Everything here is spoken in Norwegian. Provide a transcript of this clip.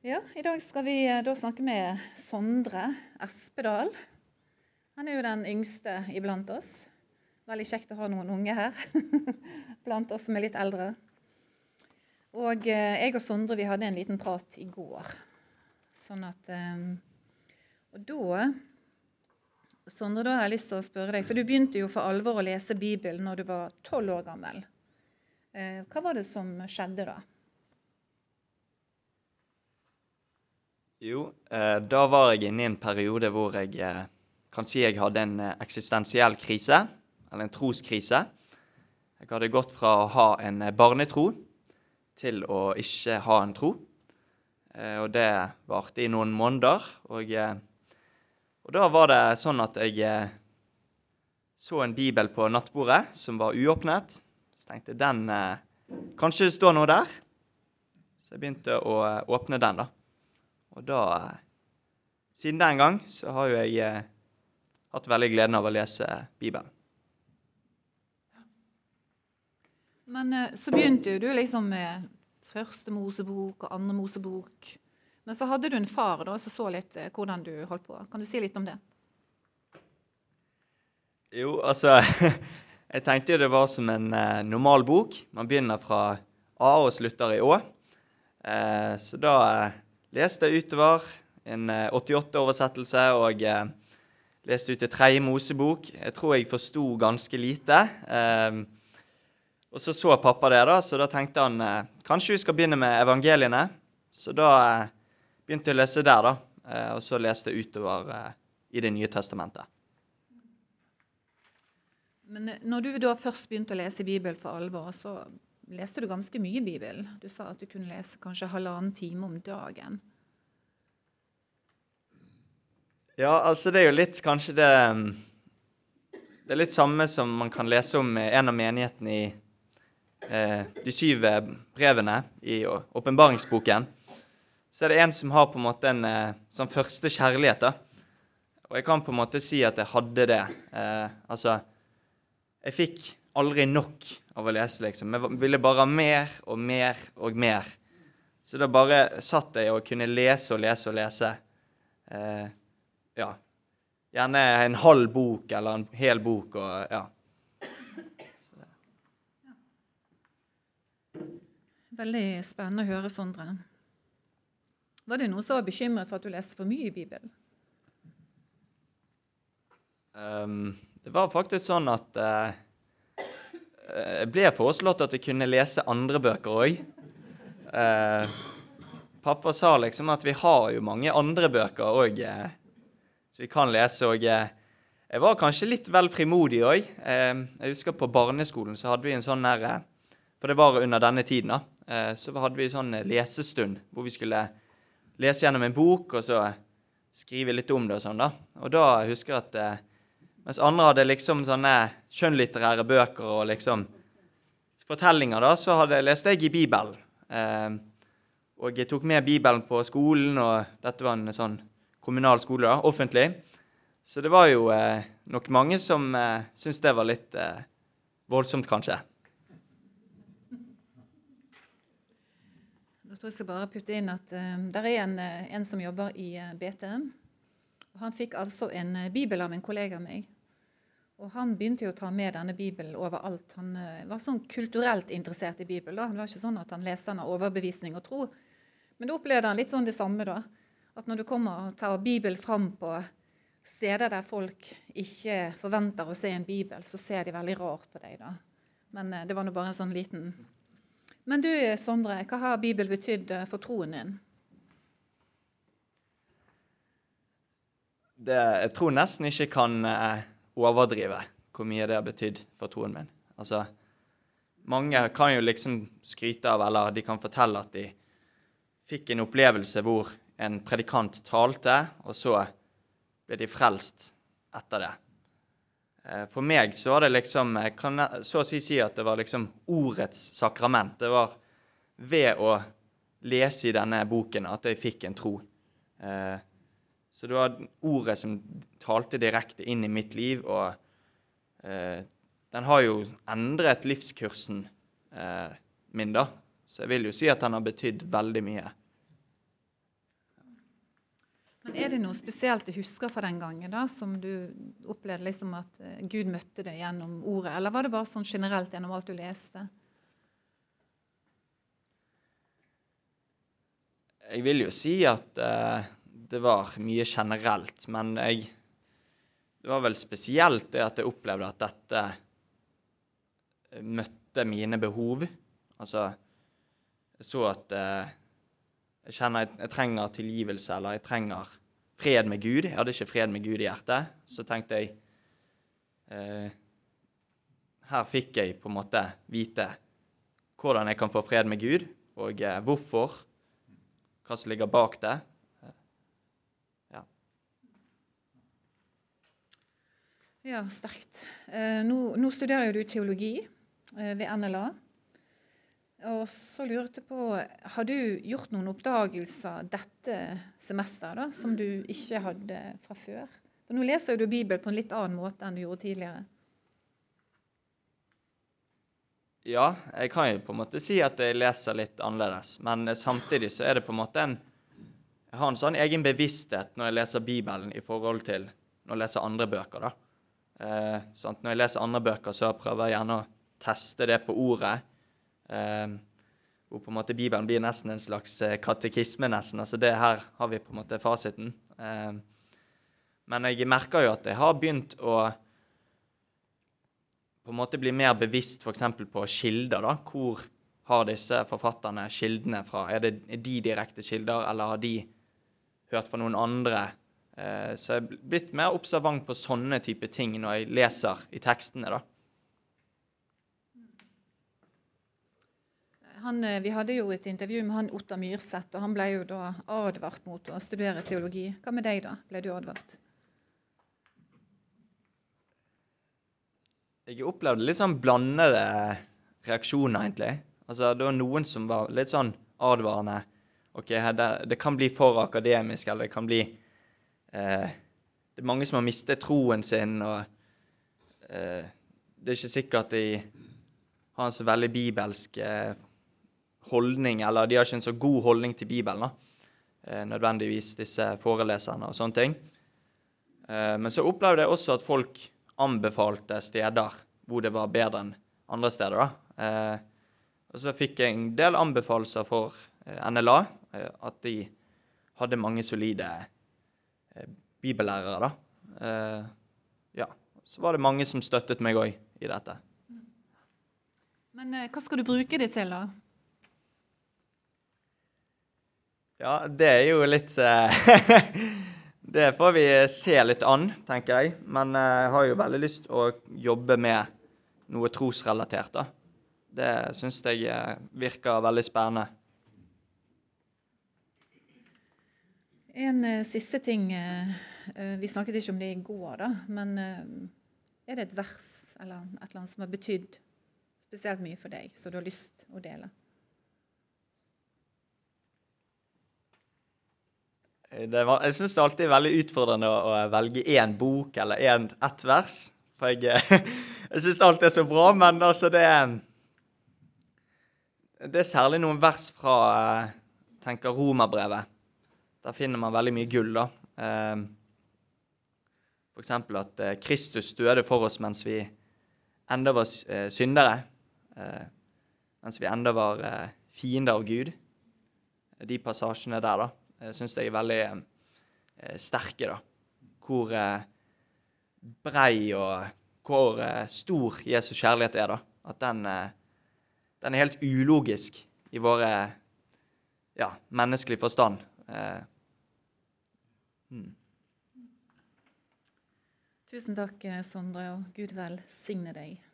Ja, I dag skal vi eh, da snakke med Sondre Espedal. Han er jo den yngste iblant oss. Veldig kjekt å ha noen unge her blant oss som er litt eldre. Og eh, jeg og Sondre vi hadde en liten prat i går. Sånn at eh, Og da Sondre, da har jeg lyst til å spørre deg, for du begynte jo for alvor å lese Bibelen når du var tolv år gammel. Hva var det som skjedde da? Jo, eh, da var jeg inne i en periode hvor jeg eh, kan si jeg hadde en eh, eksistensiell krise, eller en troskrise. Jeg hadde gått fra å ha en barnetro til å ikke ha en tro. Og det varte i noen måneder. Og, og, da var det sånn at jeg så en bibel på nattbordet som var uåpnet. Så tenkte jeg den Kanskje det står noe der? Så jeg begynte å åpne den, da. Og da Siden den gang så har jo jeg eh, hatt veldig gleden av å lese Bibelen. Men eh, så begynte jo du liksom med første Mosebok og andre Mosebok. Men så hadde du en far da, som så litt eh, hvordan du holdt på. Kan du si litt om det? Jo, altså Jeg tenkte jo det var som en eh, normal bok. Man begynner fra A og slutter i Å. Eh, så da eh, leste utover en 88-oversettelse eh, og eh, leste ut til tredje Mosebok. Jeg tror jeg forsto ganske lite. Eh, og så så pappa det, da, så da tenkte han eh, kanskje vi skal begynne med evangeliene. Så da eh, begynte jeg å lese der, da. Eh, og så leste jeg utover i Det nye testamentet. Men når du da først begynte å lese Bibelen for alvor, så leste du ganske mye Bibel. Du sa at du kunne lese kanskje halvannen time om dagen. Ja, altså det er jo litt kanskje det um, Det er litt samme som man kan lese om en av menighetene i eh, de syv brevene i åpenbaringsboken. Så er det en som har på en måte en eh, sånn første kjærlighet. da. Og jeg kan på en måte si at jeg hadde det. Eh, altså Jeg fikk aldri nok av å lese, liksom. Jeg ville bare ha mer og mer og mer. Så da bare satt jeg og kunne lese og lese og lese. Eh, ja. Gjerne en halv bok eller en hel bok og ja. Veldig spennende å høre, Sondre. Var det noen som var bekymret for at du leste for mye i Bibelen? Um, det var faktisk sånn at uh, jeg eh, ble foreslått at jeg kunne lese andre bøker òg. Eh, pappa sa liksom at vi har jo mange andre bøker òg eh, så vi kan lese. Og eh, jeg var kanskje litt vel frimodig òg. Eh, jeg husker på barneskolen så hadde vi en sånn der eh, For det var under denne tiden, da. så hadde vi en sånn lesestund hvor vi skulle lese gjennom en bok og så skrive litt om det og sånn, da. Og da husker jeg at mens andre hadde liksom sånne skjønnlitterære bøker og liksom fortellinger, da, så hadde, leste jeg i Bibelen. Eh, og jeg tok med Bibelen på skolen, og dette var en sånn kommunal skole, da, offentlig. Så det var jo eh, nok mange som eh, syntes det var litt eh, voldsomt, kanskje. Da tror jeg skal bare putte inn at uh, det er en, eh, en, som jobber i BTM. BT. og Han fikk altså en uh, bibel av en kollega av meg. Og Han begynte jo å ta med denne Bibelen overalt. Han uh, var sånn kulturelt interessert i Bibelen. Det var ikke sånn at han leste den av overbevisning og tro. Men da opplevde han litt sånn det samme. da. At når du kommer og tar Bibelen fram på steder der folk ikke forventer å se en bibel, så ser de veldig rart på deg. da. Men uh, det var nå bare en sånn liten Men du Sondre, hva har Bibelen betydd uh, for troen din? Det, jeg tror nesten ikke kan overdrive hvor mye det har betydd for troen min. Altså, mange kan jo liksom skryte av, eller de kan fortelle at de fikk en opplevelse hvor en predikant talte, og så ble de frelst etter det. Eh, for meg så var det liksom kan så å si si at det var liksom ordets sakrament. Det var ved å lese i denne boken at jeg fikk en tro. Eh, så det var ordet som talte direkte inn i mitt liv, og eh, den har jo endret livskursen eh, min, da. Så jeg vil jo si at den har betydd veldig mye. Men Er det noe spesielt du husker fra den gangen, da, som du opplevde liksom at eh, Gud møtte deg gjennom ordet, eller var det bare sånn generelt gjennom alt du leste? Jeg vil jo si at eh, det var mye generelt, men jeg Det var vel spesielt det at jeg opplevde at dette eh, møtte mine behov. Altså Jeg så at eh, jeg kjenner jeg, jeg trenger tilgivelse, eller jeg trenger fred med Gud. Jeg hadde ikke fred med Gud i hjertet. Så tenkte jeg eh, Her fikk jeg på en måte vite hvordan jeg kan få fred med Gud, og eh, hvorfor hva som ligger bak det. Ja, sterkt. Eh, nå, nå, studerer du teologi eh, ved NLA. Og så lurte jeg på, Har du gjort noen oppdagelser dette semesteret da, som du ikke hadde fra før? For Nå leser du Bibelen på en litt annen måte enn du gjorde tidligere. Ja, jeg kan jo på en måte si at jeg leser litt annerledes, men samtidig så er det på en måte en Jeg har en sånn egen bevissthet når jeg leser Bibelen i forhold til når jeg leser andre bøker, da. Eh, når jeg leser andre bøker, så prøver jeg gjerne å teste det på ordet. Eh, hvor på en måte Bibelen blir nesten en slags eh, katekisme, nesten. Altså det her har vi på en måte fasiten. Eh, men jeg merker jo at jeg har begynt å på en måte bli mer bevisst f.eks. på kilder. da, Hvor har disse forfatterne kildene fra? Er, det, er de direkte kilder, eller har de hørt fra noen andre? Eh, så jeg er blitt mer observant på sånne type ting når jeg leser i tekstene. da. Han, eh, vi hadde jo et intervju med han Ottar Myrseth, og han ble jo da advart mot å studere teologi. Hva med deg, da? Ble du advart? Jeg opplevde litt sånn blandede reaksjoner, egentlig. Altså, Det var noen som var litt sånn advarende. OK, det, det kan bli for akademisk, eller det kan bli eh, Det er mange som har mistet troen sin, og eh, det er ikke sikkert de har en så veldig bibelsk eh, holdning, eller de har ikke en så god holdning til Bibelen, da. Nødvendigvis disse foreleserne og sånne ting. Men så opplevde jeg også at folk anbefalte steder hvor det var bedre enn andre steder. da. Og så fikk jeg en del anbefalelser for NLA, at de hadde mange solide bibellærere. da. Eh, ja. Så var det mange som støttet meg òg i dette. Men eh, hva skal du bruke det til, da? Ja, det er jo litt Det får vi se litt an, tenker jeg. Men eh, jeg har jo veldig lyst å jobbe med noe trosrelatert, da. Det syns jeg eh, virker veldig spennende. En uh, siste ting. Uh, vi snakket ikke om det i går, da. Men er det et vers eller et eller annet som har betydd spesielt mye for deg, som du har lyst å dele? Var, jeg syns det alltid er veldig utfordrende å, å velge én bok eller en, ett vers. For jeg, jeg syns alt er så bra, men altså det Det er særlig noen vers fra tenker Romerbrevet. Der finner man veldig mye gull, da. Ehm, for eksempel at eh, Kristus døde for oss mens vi enda var eh, syndere. Eh, mens vi enda var fiender av Gud. De passasjene der, da jeg syns jeg er veldig eh, sterke, da. Hvor eh, brei og hvor eh, stor Jesus kjærlighet er, da. At den, eh, den er helt ulogisk i våre ja, menneskelige forstand. Eh, hmm. Tusen takk, Sondre, og Gud velsigne deg.